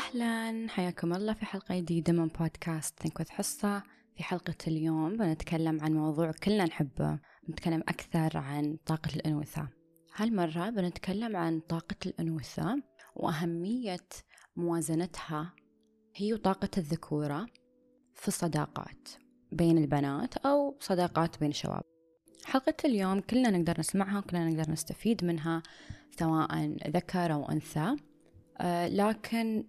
أهلا. حياكم الله في حلقة جديدة من بودكاست ثينك حصة. في حلقة اليوم بنتكلم عن موضوع كلنا نحبه. بنتكلم أكثر عن طاقة الأنوثة. هالمرة بنتكلم عن طاقة الأنوثة وأهمية موازنتها هي وطاقة الذكورة في الصداقات بين البنات أو صداقات بين الشباب. حلقة اليوم كلنا نقدر نسمعها وكلنا نقدر نستفيد منها سواء ذكر أو أنثى. آه، لكن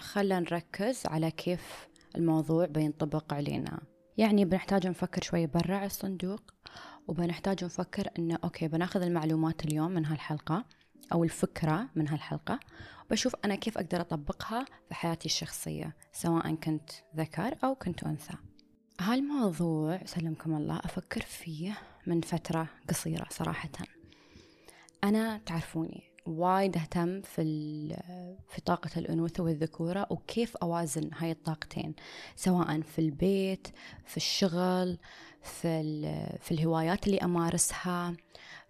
خلنا نركز على كيف الموضوع بينطبق علينا. يعني بنحتاج نفكر شوي برا الصندوق وبنحتاج نفكر إنه أوكي بناخذ المعلومات اليوم من هالحلقة أو الفكرة من هالحلقة وبشوف أنا كيف أقدر أطبقها في حياتي الشخصية سواء كنت ذكر أو كنت أنثى. هالموضوع سلمكم الله أفكر فيه من فترة قصيرة صراحة. أنا تعرفوني وايد أهتم في في طاقة الأنوثة والذكورة وكيف أوازن هاي الطاقتين سواء في البيت في الشغل في في الهوايات اللي أمارسها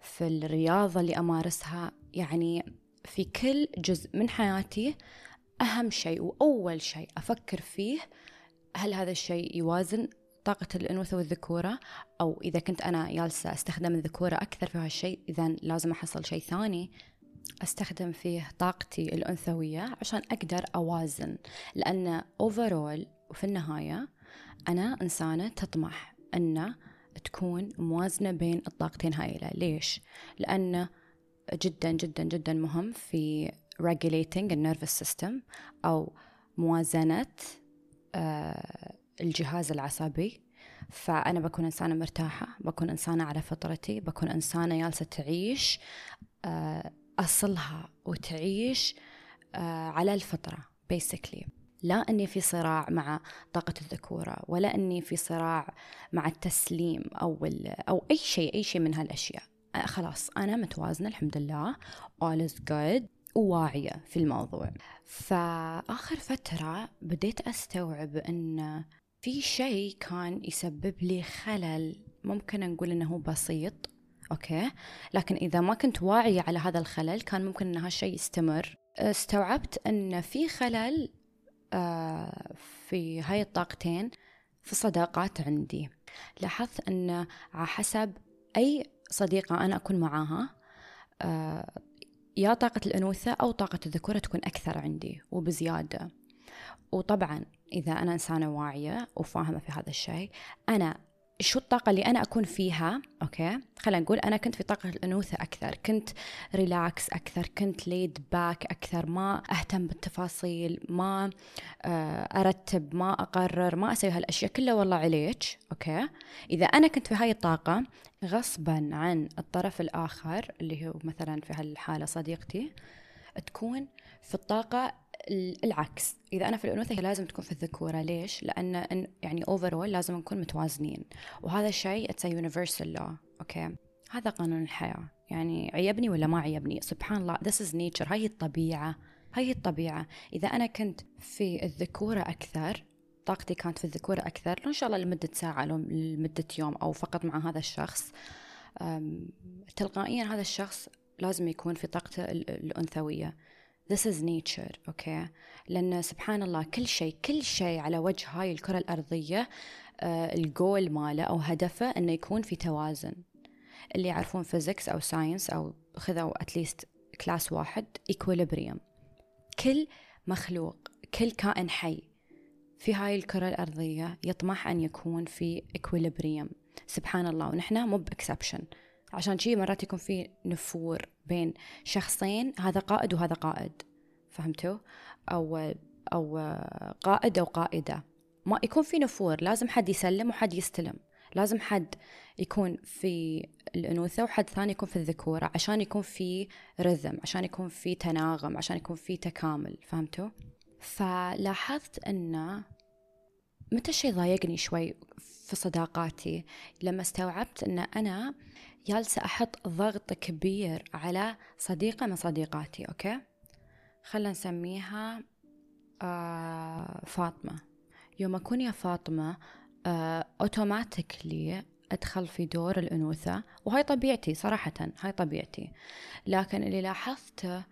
في الرياضة اللي أمارسها. يعني في كل جزء من حياتي أهم شيء وأول شيء أفكر فيه هل هذا الشيء يوازن طاقة الأنوثة والذكورة؟ أو إذا كنت أنا جالسة أستخدم الذكورة أكثر في هالشيء إذا لازم أحصل شيء ثاني أستخدم فيه طاقتي الأنثوية عشان أقدر أوازن لأن أوفرول وفي النهاية أنا إنسانة تطمح أن تكون موازنة بين الطاقتين هايلة ليش؟ لأن جدا جدا جدا مهم في regulating النيرفس system أو موازنة آه، الجهاز العصبي فأنا بكون إنسانة مرتاحة بكون إنسانة على فطرتي بكون إنسانة جالسة تعيش آه، أصلها وتعيش آه، على الفطرة basically. لا أني في صراع مع طاقة الذكورة ولا أني في صراع مع التسليم أو, أو أي شيء أي شيء من هالأشياء. آه، خلاص أنا متوازنة الحمد لله. All is good. وواعية في الموضوع. فآخر فترة بديت أستوعب أن في شيء كان يسبب لي خلل ممكن نقول أنه بسيط أوكي. لكن إذا ما كنت واعية على هذا الخلل كان ممكن أن هالشيء يستمر. استوعبت أن في خلل آه، في هاي الطاقتين في الصداقات عندي. لاحظت أن على حسب أي صديقة أنا أكون معاها آه، يا طاقة الأنوثة أو طاقة الذكورة تكون أكثر عندي وبزيادة. وطبعا إذا أنا إنسانة واعية وفاهمة في هذا الشيء أنا شو الطاقة اللي أنا أكون فيها؟ okay خلينا نقول أنا كنت في طاقة الأنوثة أكثر كنت ريلاكس أكثر كنت laid back أكثر ما أهتم بالتفاصيل ما آه، أرتب ما أقرر ما أسوي هالأشياء كلها والله عليك. okay إذا أنا كنت في هاي الطاقة غصبا عن الطرف الآخر اللي هو مثلا في هالحالة صديقتي تكون في الطاقة العكس. إذا أنا في الأنوثة لازم تكون في الذكورة. ليش؟ لأن يعني overall لازم نكون متوازنين. وهذا الشيء it's universal law okay؟ هذا قانون الحياة. يعني عيبني ولا ما عيبني؟ سبحان الله this is nature. هاي الطبيعة. هاي الطبيعة. إذا أنا كنت في الذكورة أكثر طاقتي كانت في الذكورة أكثر إن شاء الله لمدة ساعة أو لمدة يوم أو فقط مع هذا الشخص تلقائيا هذا الشخص لازم يكون في طاقته الأنثوية. This is nature okay لأن سبحان الله كل شيء كل شيء على وجه هاي الكرة الأرضية آه الجول ماله أو هدفه أنه يكون في توازن. اللي يعرفون physics أو science أو خذوا at least class واحد equilibrium. كل مخلوق كل كائن حي في هاي الكرة الأرضية يطمح أن يكون في equilibrium. سبحان الله ونحن مو ب exception عشان شي مرات يكون في نفور بين شخصين هذا قائد وهذا قائد. فهمتوا؟ أو أو قائد أو قائدة. ما يكون في نفور لازم حد يسلم وحد يستلم. لازم حد يكون في الأنوثة وحد ثاني يكون في الذكورة عشان يكون في رذم عشان يكون في تناغم عشان يكون في تكامل. فهمتوا؟ فلاحظت أن متى الشيء ضايقني شوي في صداقاتي؟ لما استوعبت أن أنا جالسة أحط ضغط كبير على صديقة من صديقاتي أوكي؟ خلنا نسميها آه فاطمة. يوم أكون ويا فاطمة آه automatically أدخل في دور الأنوثة وهاي طبيعتي صراحة هاي طبيعتي. لكن اللي لاحظته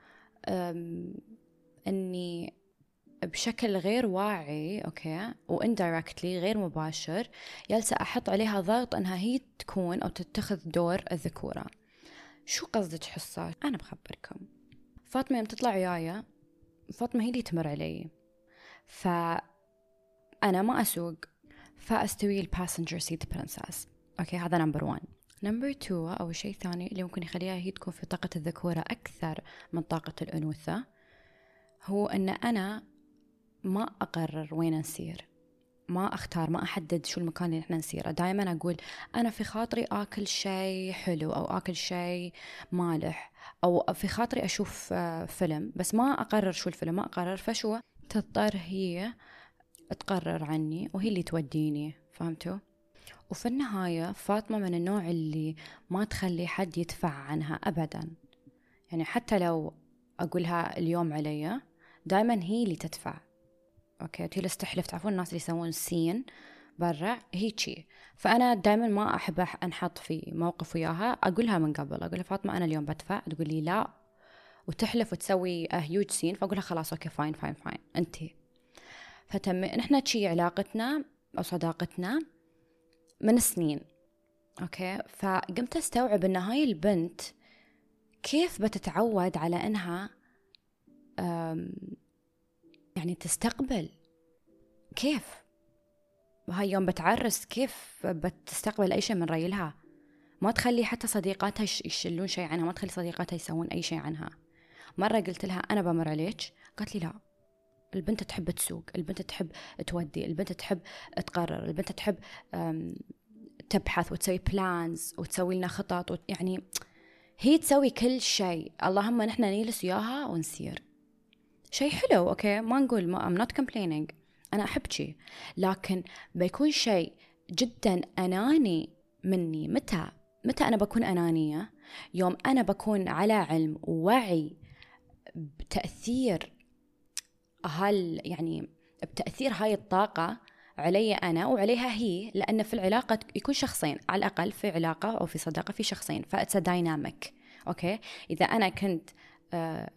أني بشكل غير واعي okay و indirectly غير مباشر جالسة أحط عليها ضغط إنها هي تكون أو تتخذ دور الذكورة. شو قصدك حصة؟ أنا بخبركم. فاطمة يوم تطلع وياي فاطمة هي اللي تمر علي. فأنا ما أسوق فأستوي ال passenger seat princess okay هذا number 1 number 2 أو شيء ثاني اللي ممكن يخليها هي تكون في طاقة الذكورة أكثر من طاقة الأنوثة هو أن أنا ما أقرر وين نسير ما أختار ما أحدد شو المكان اللي إحنا نسيره. دائما أقول أنا في خاطري آكل شيء حلو أو آكل شيء مالح أو في خاطري أشوف آه، فيلم. بس ما أقرر شو الفيلم ما أقرر. فشو؟ تضطر هي تقرر عني وهي اللي توديني. فهمتوا؟ وفي النهاية فاطمة من النوع اللي ما تخلي حد يدفع عنها أبدا. يعني حتى لو أقولها اليوم علي دائما هي اللي تدفع. أوكي تجلس تحلف تعرفون الناس اللي يسوون سين برا هيجي. فأنا دائما ما أحب أنحط في موقف وياها. أقولها من قبل أقول لها فاطمة أنا اليوم بدفع. تقول لي لا وتحلف وتسوي huge scene فاقول لها خلاص okay fine fine fine انت فتم نحن تشي علاقتنا أو صداقتنا من سنين. okay؟ فقمت أستوعب إن هاي البنت كيف بتتعود على إنها يعني تستقبل. كيف؟ وهاي يوم بتعرس كيف بتستقبل أي شيء من ريلها؟ ما تخلي حتى صديقاتها يشلون شيء عنها ما تخلي صديقاتها يسوون أي شيء عنها. مرة قلت لها أنا بمر عليك؟ قالت لي لا. البنت تحب تسوق البنت تحب تودي البنت تحب تقرر البنت تحب تبحث وتسوي بلانز وتسوي لنا خطط يعني هي تسوي كل شيء. اللهم نحن نجلس وياها ونسير شيء حلو okay؟ ما نقول ما I'm not complaining. أنا أحب شيء لكن بيكون شيء جدا أناني مني. متى؟ متى أنا بكون أنانية؟ يوم أنا بكون على علم ووعي بتأثير هال يعني بتأثير هاي الطاقة علي أنا وعليها هي لأن في العلاقة يكون شخصين. على الأقل في علاقة أو في صداقة في شخصين. ف it's dynamic أوكي؟ إذا أنا كنت آه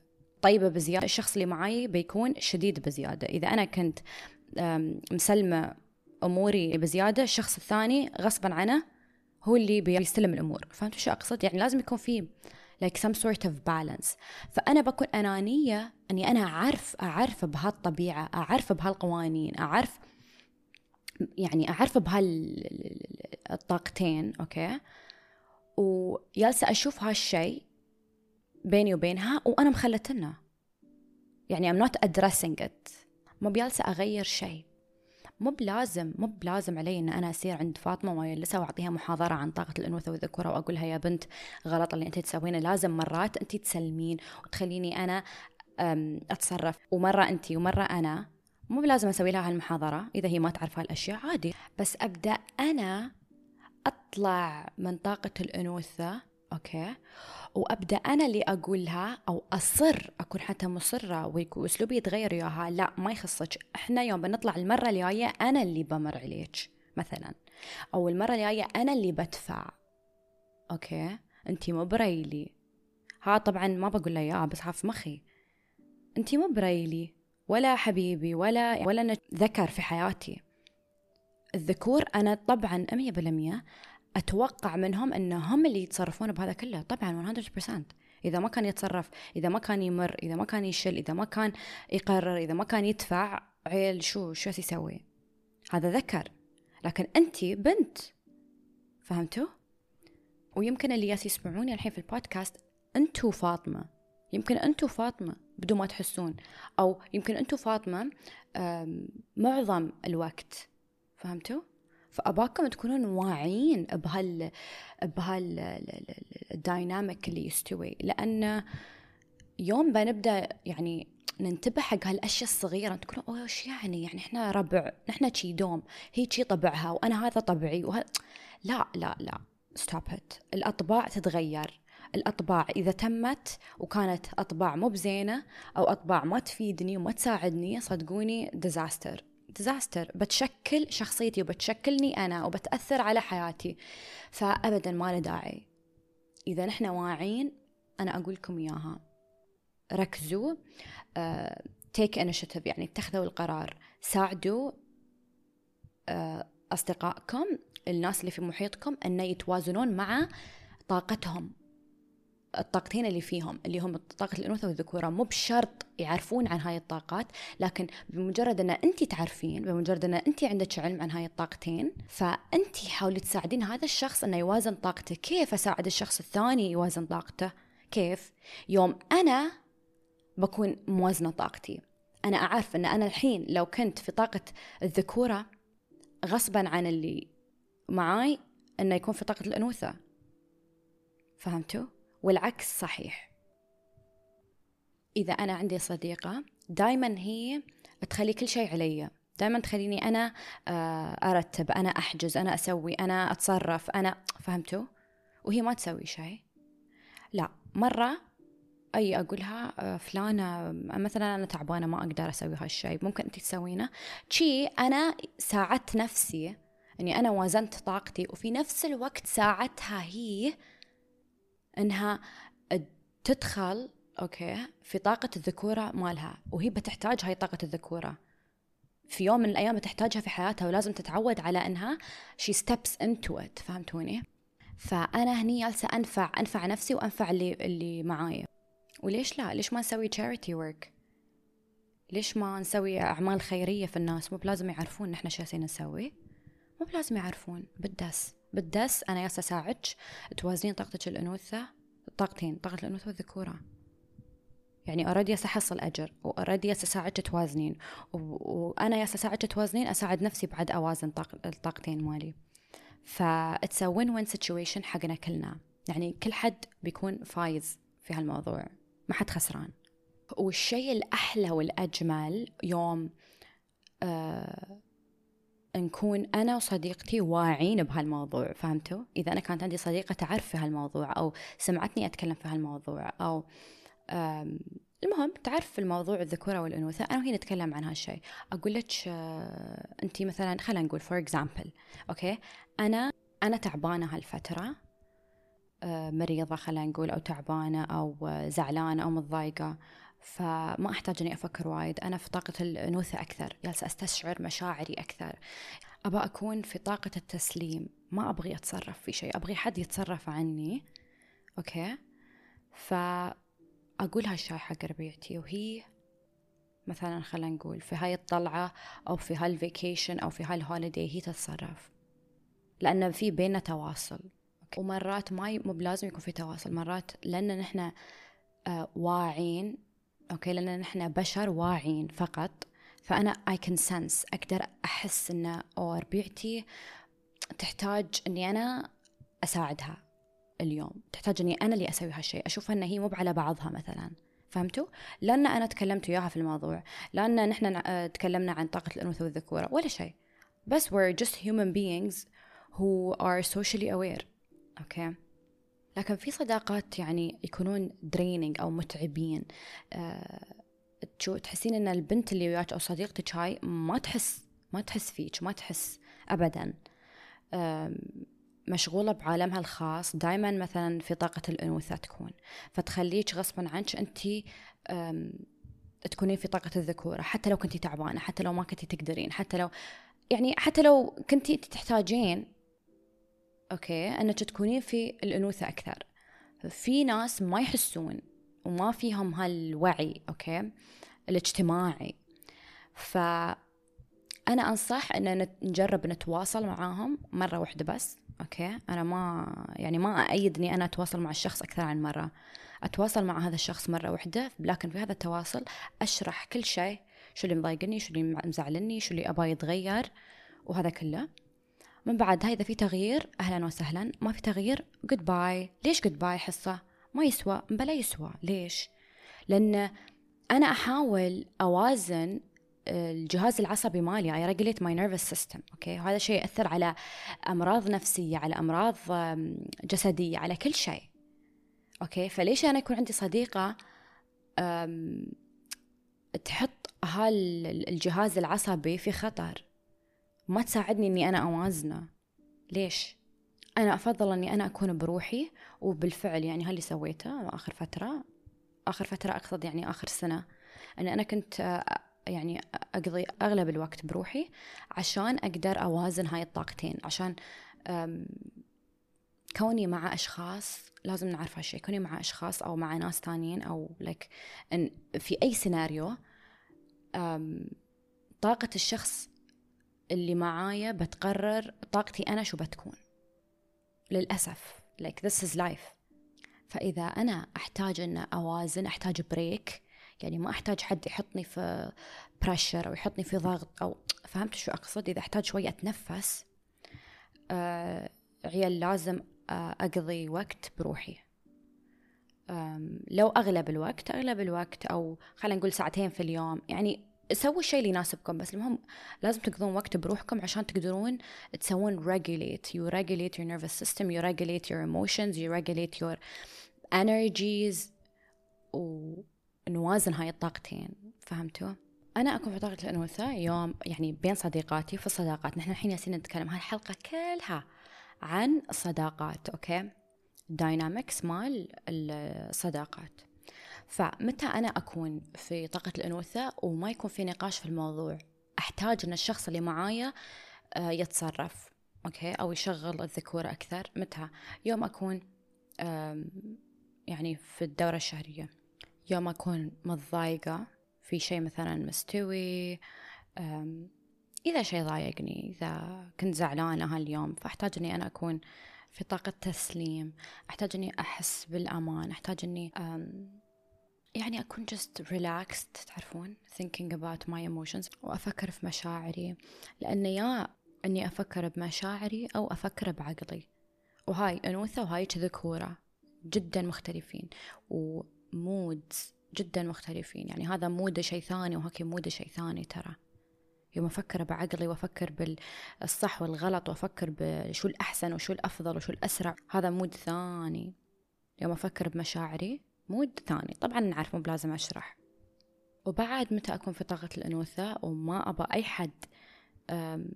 طيبة بزيادة الشخص اللي معاي بيكون شديد بزيادة. إذا أنا كنت مسلمة أموري بزيادة الشخص الثاني غصبا عنه هو اللي بيستلم الأمور. فهمتوا شو أقصد؟ يعني لازم يكون في like some sort of balance. فأنا بكون أنانية أني أنا أعرف أعرف بهالطبيعة أعرف بهالقوانين أعرف يعني أعرف بهالطاقتين أوكي؟ وجالسة أشوف هالشيء بيني وبينها وأنا مخلتنا يعني I'm not addressing it. مو بجالسة أغير شيء. مو بلازم مو بلازم علي إن أنا أصير عند فاطمة واجلسها وأعطيها محاضرة عن طاقة الأنوثة والذكورة واقول لها يا بنت غلط اللي أنت تسوينه. لازم مرات أنت تسلمين وتخليني أنا أتصرف. ومرة أنت ومرة أنا. مو بلازم أسوي لها هالمحاضرة إذا هي ما تعرف هالأشياء عادي. بس أبدأ أنا أطلع من طاقة الأنوثة okay. وأبدأ أنا اللي أقولها أو أصر أكون حتى مصرة وأسلوبي يتغير وياها. لا ما يخصك. إحنا يوم بنطلع المرة الجاية أنا اللي بمر عليك مثلا. أو المرة الجاية أنا اللي بدفع. okay؟ انتي مو بدريولي. ها طبعا ما بقول له اياه بس في مخي. انتي مو بريلي. ولا حبيبي ولا ولا ذكر في حياتي. الذكور أنا طبعا 100% أتوقع منهم ان هم اللي يتصرفون بهذا كله. طبعا 100% إذا ما كان يتصرف إذا ما كان يمر إذا ما كان يشل إذا ما كان يقرر إذا ما كان يدفع عيل شو شو يسوي؟ هذا ذكر. لكن أنت بنت. فهمتوا؟ ويمكن اللي ياس يسمعوني الحين في البودكاست أنتو فاطمة. يمكن أنتو فاطمة بدون ما تحسون. أو يمكن أنتو فاطمة معظم الوقت. فهمتوا؟ فأباكم تكونون واعيين بهال بهال الدايناميك اللي يستوي. لأن يوم بنبدأ يعني ننتبه حق هالأشياء الصغيرة تقولون أوه إيش يعني؟ يعني إحنا ربع نحن شي دوم هي شي طبعها وأنا هذا طبعي وه... لا لا لا stop الأطباع تتغير. الأطباع إذا تمت وكانت أطباع مو بزينة أو أطباع ما تفيدني وما تساعدني صدقوني disaster disaster بتشكل شخصيتي وبتشكلني أنا وبتأثر على حياتي. فأبدا ما له داعي. إذا نحن واعين أنا أقول لكم إياها. ركزوا take uh, initiative يعني اتخذوا القرار. ساعدوا uh, أصدقائكم الناس اللي في محيطكم إن يتوازنون مع طاقتهم. الطاقتين اللي فيهم اللي هم طاقة الأنوثة والذكورة مو بشرط يعرفون عن هاي الطاقات لكن بمجرد أن أنت تعرفين بمجرد أن أنت عندك علم عن هاي الطاقتين فأنت حاولي تساعدين هذا الشخص أنه يوازن طاقته. كيف أساعد الشخص الثاني يوازن طاقته؟ كيف؟ يوم أنا بكون موازنة طاقتي. أنا أعرف أن أنا الحين لو كنت في طاقة الذكورة غصبا عن اللي معاي أنه يكون في طاقة الأنوثة. فهمتوا؟ والعكس صحيح. إذا أنا عندي صديقة دايما هي تخلي كل شيء علي. دائما تخليني أنا آه، أرتب أنا أحجز أنا أسوي أنا أتصرف أنا فهمتوا؟ وهي ما تسوي شيء. لا مرة أيي أقولها آه، فلانة مثلا أنا تعبانة ما أقدر أسوي هالشيء ممكن أنت تسوينه. تشي أنا ساعدت نفسي أني أنا وازنت طاقتي وفي نفس الوقت ساعدتها هي إنها تدخل okay في طاقة الذكورة مالها وهي بتحتاج هاي طاقة الذكورة في يوم من الأيام بتحتاجها في حياتها ولازم تتعود على إنها she steps into it فهمتوني؟ فأنا هني جالسة أنفع أنفع نفسي وأنفع اللي اللي معاي وليش لا؟ ليش ما نسوي charity work؟ ليش ما نسوي أعمال خيرية في الناس؟ مو بلازم يعرفون نحن شو نسوي؟ مو بلازم يعرفون بالدس بالدس أنا ياس أساعدك. توازنين طاقتك الانوثه طاقتين طاقة الأنوثة والذكورة. يعني already أحصل أجر و already أساعدك توازنين. وأنا ياس أساعدك توازنين أساعد نفسي بعد أوازن طاق... الطاقتين مالي. ف it's win win situation حقنا كلنا. يعني كل حد بيكون فايز في هالموضوع. ما حد خسران. والشيء الأحلى والأجمل يوم آه نكون أنا وصديقتي واعين بهالموضوع فهمتوا؟ إذا أنا كانت عندي صديقة تعرف في هالموضوع أو سمعتني أتكلم في هالموضوع أو المهم تعرف في الموضوع الذكورة والأنوثة أنا وهي نتكلم عن هالشيء أقول لك آه، أنت مثلا خلينا نقول for example okay؟ أنا أنا تعبانة هالفترة آه، مريضة خلينا نقول أو تعبانة أو زعلانة أو متضايقة. فما أحتاج أني أفكر وايد. أنا في طاقة الأنوثة أكثر جالسة أستشعر مشاعري أكثر. أبى أكون في طاقة التسليم. ما أبغي أتصرف في شيء أبغي حد يتصرف عني. okay؟ فأقول هالشي حق ربيعتي وهي مثلا خلينا نقول في هاي الطلعة أو في هال vacation أو في هال holiday هي تتصرف. لأن في بيننا تواصل. ومرات ما مو بلازم يكون في تواصل. مرات لأن نحن آه واعين okay؟ لأن نحن بشر واعين فقط. فأنا I can sense أقدر أحس إن أو ربيعتي تحتاج إني أنا أساعدها اليوم. تحتاج إني أنا اللي أسوي هالشيء. اشوفها إن هي مو على بعضها مثلا. فهمتوا؟ لأن أنا تكلمت وياها في الموضوع. لأن نحن تكلمنا عن طاقة الأنوثة والذكورة. ولا شيء. بس we're just human beings who are socially aware. okay؟ okay. لكن في صداقات يعني يكونون draining أو متعبين. أه تحسين إن البنت اللي وياك أو صديقتك هاي ما تحس ما تحس فيك ما تحس ابدا. أه مشغولة بعالمها الخاص دائما مثلا في طاقة الأنوثة تكون. فتخليك غصبا عنك أنت تكونين في طاقة الذكورة حتى لو كنتي تعبانة حتى لو ما كنتي تقدرين حتى لو يعني حتى لو كنتي تحتاجين okay انك تكونين في الأنوثة أكثر. في ناس ما يحسون وما فيهم هالوعي okay الاجتماعي. ف أنا أنصح أن نجرب نتواصل معاهم مرة واحدة بس okay. أنا ما يعني ما ايد إني أنا أتواصل مع الشخص أكثر عن مرة. أتواصل مع هذا الشخص مرة واحدة لكن في هذا التواصل أشرح كل شيء شو اللي مضايقني شو اللي مزعلني شو اللي أبغى يتغير وهذا كله. من بعد إذا في تغيير أهلا وسهلا. ما في تغيير goodbye ليش goodbye حصة؟ ما يسوى بلا يسوى. ليش؟ لأن أنا أحاول أوازن الجهاز العصبي مالي. I regulate my nervous system okay؟ وهذا شيء يأثر على أمراض نفسية على أمراض جسدية على كل شيء. okay؟ فليش أنا يكون عندي صديقة تحط هالجهاز العصبي في خطر؟ ما تساعدني إني أنا أوازنه. ليش؟ أنا أفضل إني أنا أكون بروحي وبالفعل يعني هاللي سويته آخر فترة. آخر فترة أقصد يعني آخر سنة. أن أنا كنت آه، يعني أقضي أغلب الوقت بروحي عشان أقدر أوازن هاي الطاقتين. عشان كوني مع أشخاص لازم نعرف هالشيء كوني مع أشخاص أو مع ناس تانيين أو لك إن في أي سيناريو طاقة الشخص اللي معايا بتقرر طاقتي أنا شو بتكون. للأسف like this is life. فإذا أنا أحتاج أن أوازن أحتاج break يعني ما أحتاج حد يحطني في pressure أو يحطني في ضغط أو فهمت شو أقصد؟ إذا أحتاج شوية أتنفس آه عيال لازم آه أقضي وقت بروحي. لو أغلب الوقت أغلب الوقت أو خلينا نقول ساعتين في اليوم يعني سووا الشيء اللي يناسبكم بس المهم لازم تقضون وقت بروحكم عشان تقدرون تسوون regulate. You regulate your nervous system you regulate your emotions you regulate your energies. ونوازن هاي الطاقتين. فهمتوا؟ أنا أكون في طاقة الأنوثة يوم يعني بين صديقاتي في الصداقات. نحن الحين ياسين نتكلم هاي الحلقة كلها عن الصداقات okay؟ dynamics مال الصداقات. فمتى أنا أكون في طاقة الأنوثة وما يكون في نقاش في الموضوع؟ أحتاج أن الشخص اللي معايا آه، يتصرف أوكي؟ أو يشغل الذكورة أكثر. متى؟ يوم أكون يعني في الدورة الشهرية. يوم أكون متضايقة في شيء مثلا مستوي إذا شيء ضايقني إذا كنت زعلانة هاليوم فأحتاج أني أنا أكون في طاقة تسليم. أحتاج أني أحس بالأمان. أحتاج أني يعني أكون just relaxed تعرفون؟ thinking about my emotions. وأفكر في مشاعري. لأن يا أني أفكر بمشاعري أو أفكر بعقلي. وهاي أنوثة وهاي ذكورة جدا مختلفين. و mood جدا مختلفين. يعني هذا mood شيء ثاني وهاكي mood شيء ثاني ترى. يوم أفكر بعقلي وأفكر بالصح والغلط وأفكر بشو الأحسن وشو الأفضل وشو الأسرع هذا mood ثاني. يوم أفكر بمشاعري mood ثاني. طبعا نعرف مو بلازم أشرح. وبعد متى أكون في طاقة الأنوثة وما أبى أي حد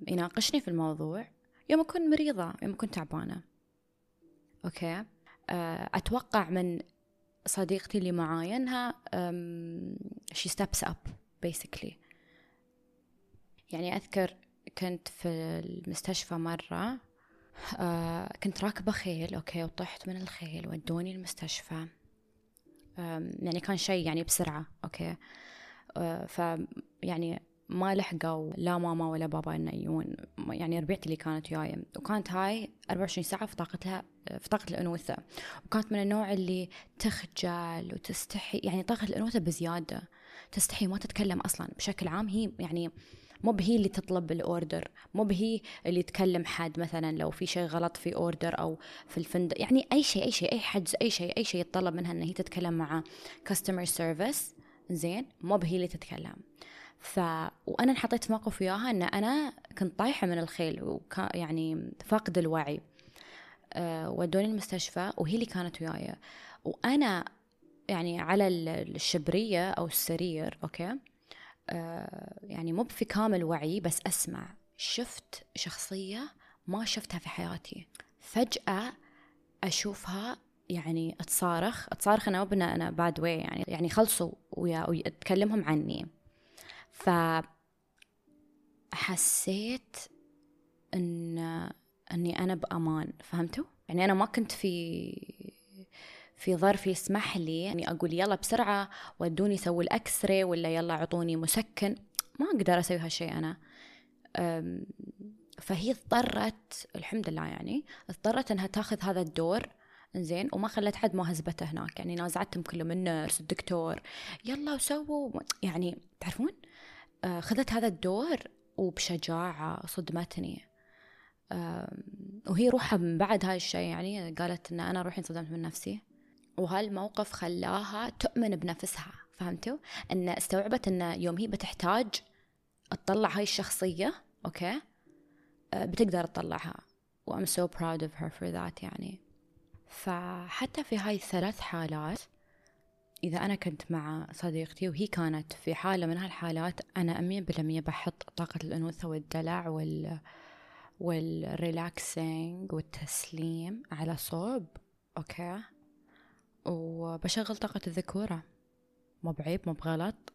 يناقشني في الموضوع يوم أكون مريضة يوم أكون تعبانة. okay؟ آه، أتوقع من صديقتي اللي معايا إنها she steps up basically. يعني أذكر كنت في المستشفى مرة آه كنت راكبة خيل أوكي؟ وطحت من الخيل ودوني المستشفى. يعني كان شيء يعني بسرعة أوكي؟ آه، ف يعني ما لحقوا لا ماما ولا بابا إنه يجون يعني ربيعتي اللي كانت وياي. وكانت هاي 24 ساعة في طاقتها في طاقة الأنوثة. وكانت من النوع اللي تخجل وتستحي يعني طاقة الأنوثة بزيادة. تستحي ما تتكلم أصلا بشكل عام. هي يعني مو بهي اللي تطلب ال order مو بهي اللي تكلم حد مثلا لو في شيء غلط في order أو في الفندق. يعني أي شيء أي شيء أي حجز أي شيء أي شيء يتطلب منها إن هي تتكلم مع customer service زين مو بهي اللي تتكلم. ف وأنا انحطيت في موقف وياها إن أنا كنت طايحة من الخيل وكا يعني فاقد الوعي. أه ودوني المستشفى وهي اللي كانت وياي. وأنا يعني على الشبرية أو السرير أوكي؟ يعني مو في كامل وعي بس أسمع. شفت شخصية ما شفتها في حياتي. فجأة أشوفها يعني أتصارخ. أتصارخ أنا وابنه أنا باد واي يعني يعني خلصوا ويا ويتكلمهم عني. ف حسيت ان إني أنا بأمان. فهمتوا؟ يعني أنا ما كنت في في ظرف يسمح لي يعني أقول يلا بسرعة ودوني سووا ال X-ray ولا يلا عطوني مسكن. ما أقدر أسوي هالشيء أنا. فهي اضطرت الحمد لله يعني اضطرت إنها تاخذ هذا الدور. زين وما خلت حد ما هناك. يعني نازعتهم كلهم ال nurse الدكتور يلا وسووا. يعني تعرفون؟ آه، خذت هذا الدور وبشجاعة صدمتني. وهي روحها من بعد هاي الشيء يعني قالت إن أنا روحي انصدمت من نفسي. وهالموقف خلاها تؤمن بنفسها فهمتوا؟ إن استوعبت إن يوم هي بتحتاج تطلع هاي الشخصية أوكي؟ آه، بتقدر تطلعها. و I'm so proud of her for that يعني. فحتى في هاي الثلاث حالات إذا أنا كنت مع صديقتي وهي كانت في حالة من هالحالات أنا أمية بالمية بحط طاقة الأنوثة والدلع وال وال relaxing والتسليم على صوب أوكي؟ وبشغل طاقة الذكورة. مو بعيب مو بغلط.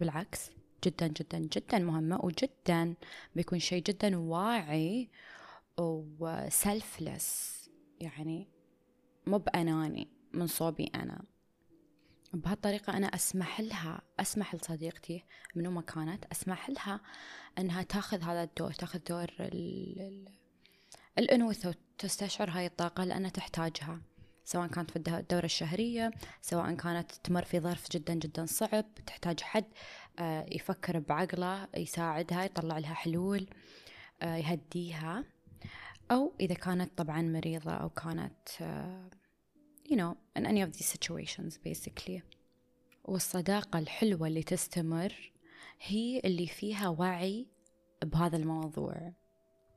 بالعكس جدا جدا جدا مهمة وجدا بيكون شيء جدا واعي وسلفلس يعني مو بأناني من صوبي أنا. بهالطريقة أنا أسمح لها أسمح لصديقتي منو ما كانت أسمح لها أنها تاخذ هذا الدور تاخذ دور الأنوثة وتستشعر هاي الطاقة لأنها تحتاجها. سواء كانت في الدورة الشهرية سواء كانت تمر في ظرف جدا جدا صعب تحتاج حد آه، يفكر بعقله يساعدها يطلع لها حلول آه، يهديها. أو إذا كانت طبعا مريضة أو كانت uh, you know in any of these situations basically. والصداقة الحلوة اللي تستمر هي اللي فيها وعي بهذا الموضوع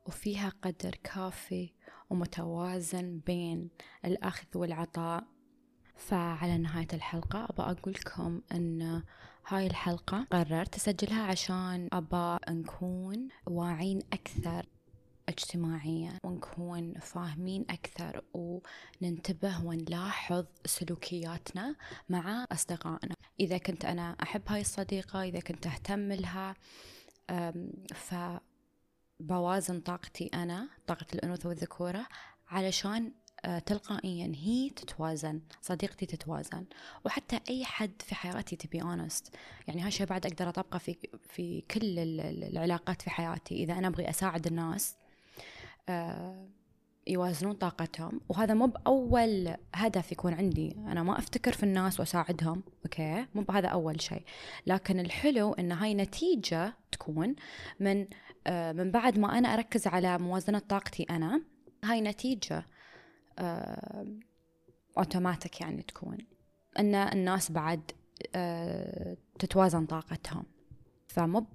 وفيها قدر كافي ومتوازن بين الأخذ والعطاء. فعلى نهاية الحلقة أبى أقول لكم أن هاي الحلقة قررت أسجلها عشان أبى نكون واعين أكثر اجتماعيا ونكون فاهمين أكثر وننتبه ونلاحظ سلوكياتنا مع أصدقائنا. إذا كنت أنا أحب هاي الصديقة إذا كنت أهتم لها فبوازن طاقتي أنا طاقة الأنوثة والذكورة علشان آه، تلقائيا هي تتوازن صديقتي تتوازن. وحتى أي حد في حياتي to be honest يعني هالشيء بعد أقدر أطبقه في في كل العلاقات في حياتي. إذا أنا أبغي أساعد الناس آه، يوازنون طاقتهم. وهذا مو بأول هدف يكون عندي. أنا ما أفتكر في الناس وأساعدهم. أوكي؟ مو بهذا أول شيء. لكن الحلو أن هاي نتيجة تكون من آه، من بعد ما أنا أركز على موازنة طاقتي أنا هاي نتيجة أوتوماتيك يعني تكون. أن الناس بعد آه، تتوازن طاقتهم. فمو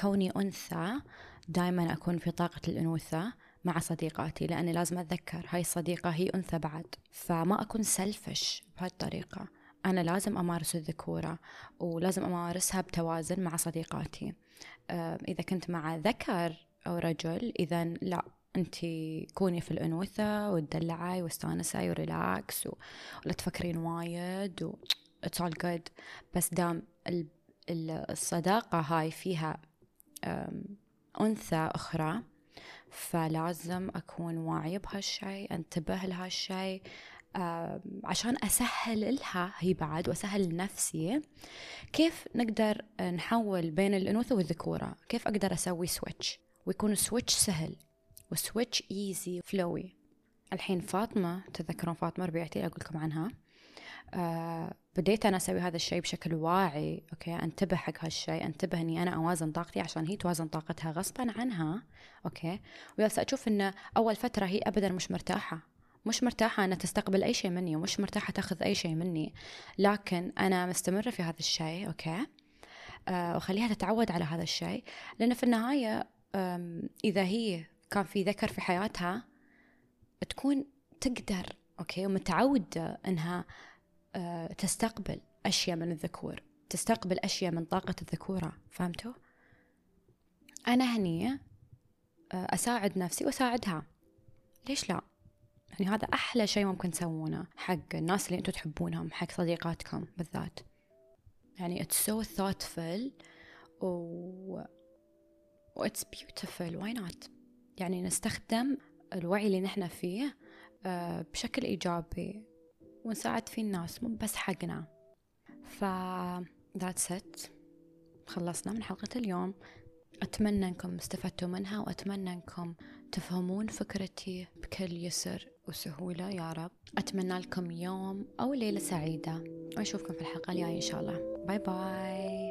كوني أنثى دائما أكون في طاقة الأنوثة. مع صديقاتي لأني لازم أتذكر هاي الصديقة هي أنثى بعد. فما أكون سلفش بهالطريقة. أنا لازم أمارس الذكورة ولازم أمارسها بتوازن مع صديقاتي. إذا كنت مع ذكر أو رجل إذا لا أنت كوني في الأنوثة وتدلعي واستانسي و relax ولا تفكرين وايد و it's all good بس دام الصداقة هاي فيها أنثى أخرى فلازم أكون واعية بهالشيء أنتبه لهالشيء عشان أسهل لها هي بعد وأسهل لنفسي كيف نقدر نحول بين الأنوثة والذكورة؟ كيف أقدر أسوي switch ويكون switch سهل و switch easy flowy الحين فاطمة تذكرون فاطمة ربيعتي أقول لكم عنها. آه بديت أنا أسوي هذا الشيء بشكل واعي. أوكي أنتبه حق هالشيء أنتبه إني أنا أوازن طاقتي عشان هي توازن طاقتها غصبا عنها. أوكي وجالسة أشوف إن أول فترة هي أبدا مش مرتاحة. مش مرتاحة أنها تستقبل أي شيء مني ومش مرتاحة تاخذ أي شيء مني. لكن أنا مستمرة في هذا الشيء أوكي؟ آه وخليها تتعود على هذا الشيء. لأن في النهاية إذا هي كان في ذكر في حياتها تكون تقدر أوكي؟ ومتعودة أنها تستقبل أشياء من الذكور. تستقبل أشياء من طاقة الذكورة. فهمتوا؟ أنا هني آه، أساعد نفسي وأساعدها. ليش لا؟ يعني هذا أحلى شيء ممكن تسوونه حق الناس اللي أنتم تحبونهم حق صديقاتكم بالذات. يعني it's so thoughtful و و it's beautiful. Why not? يعني نستخدم الوعي اللي نحن فيه آه، بشكل إيجابي. ونساعد فيه الناس مو بس حقنا. ف that's it. خلصنا من حلقة اليوم. أتمنى أنكم استفدتوا منها وأتمنى أنكم تفهمون فكرتي بكل يسر وسهولة يا رب. أتمنى لكم يوم أو ليلة سعيدة. وأشوفكم في الحلقة الجاية إن شاء الله. باي باي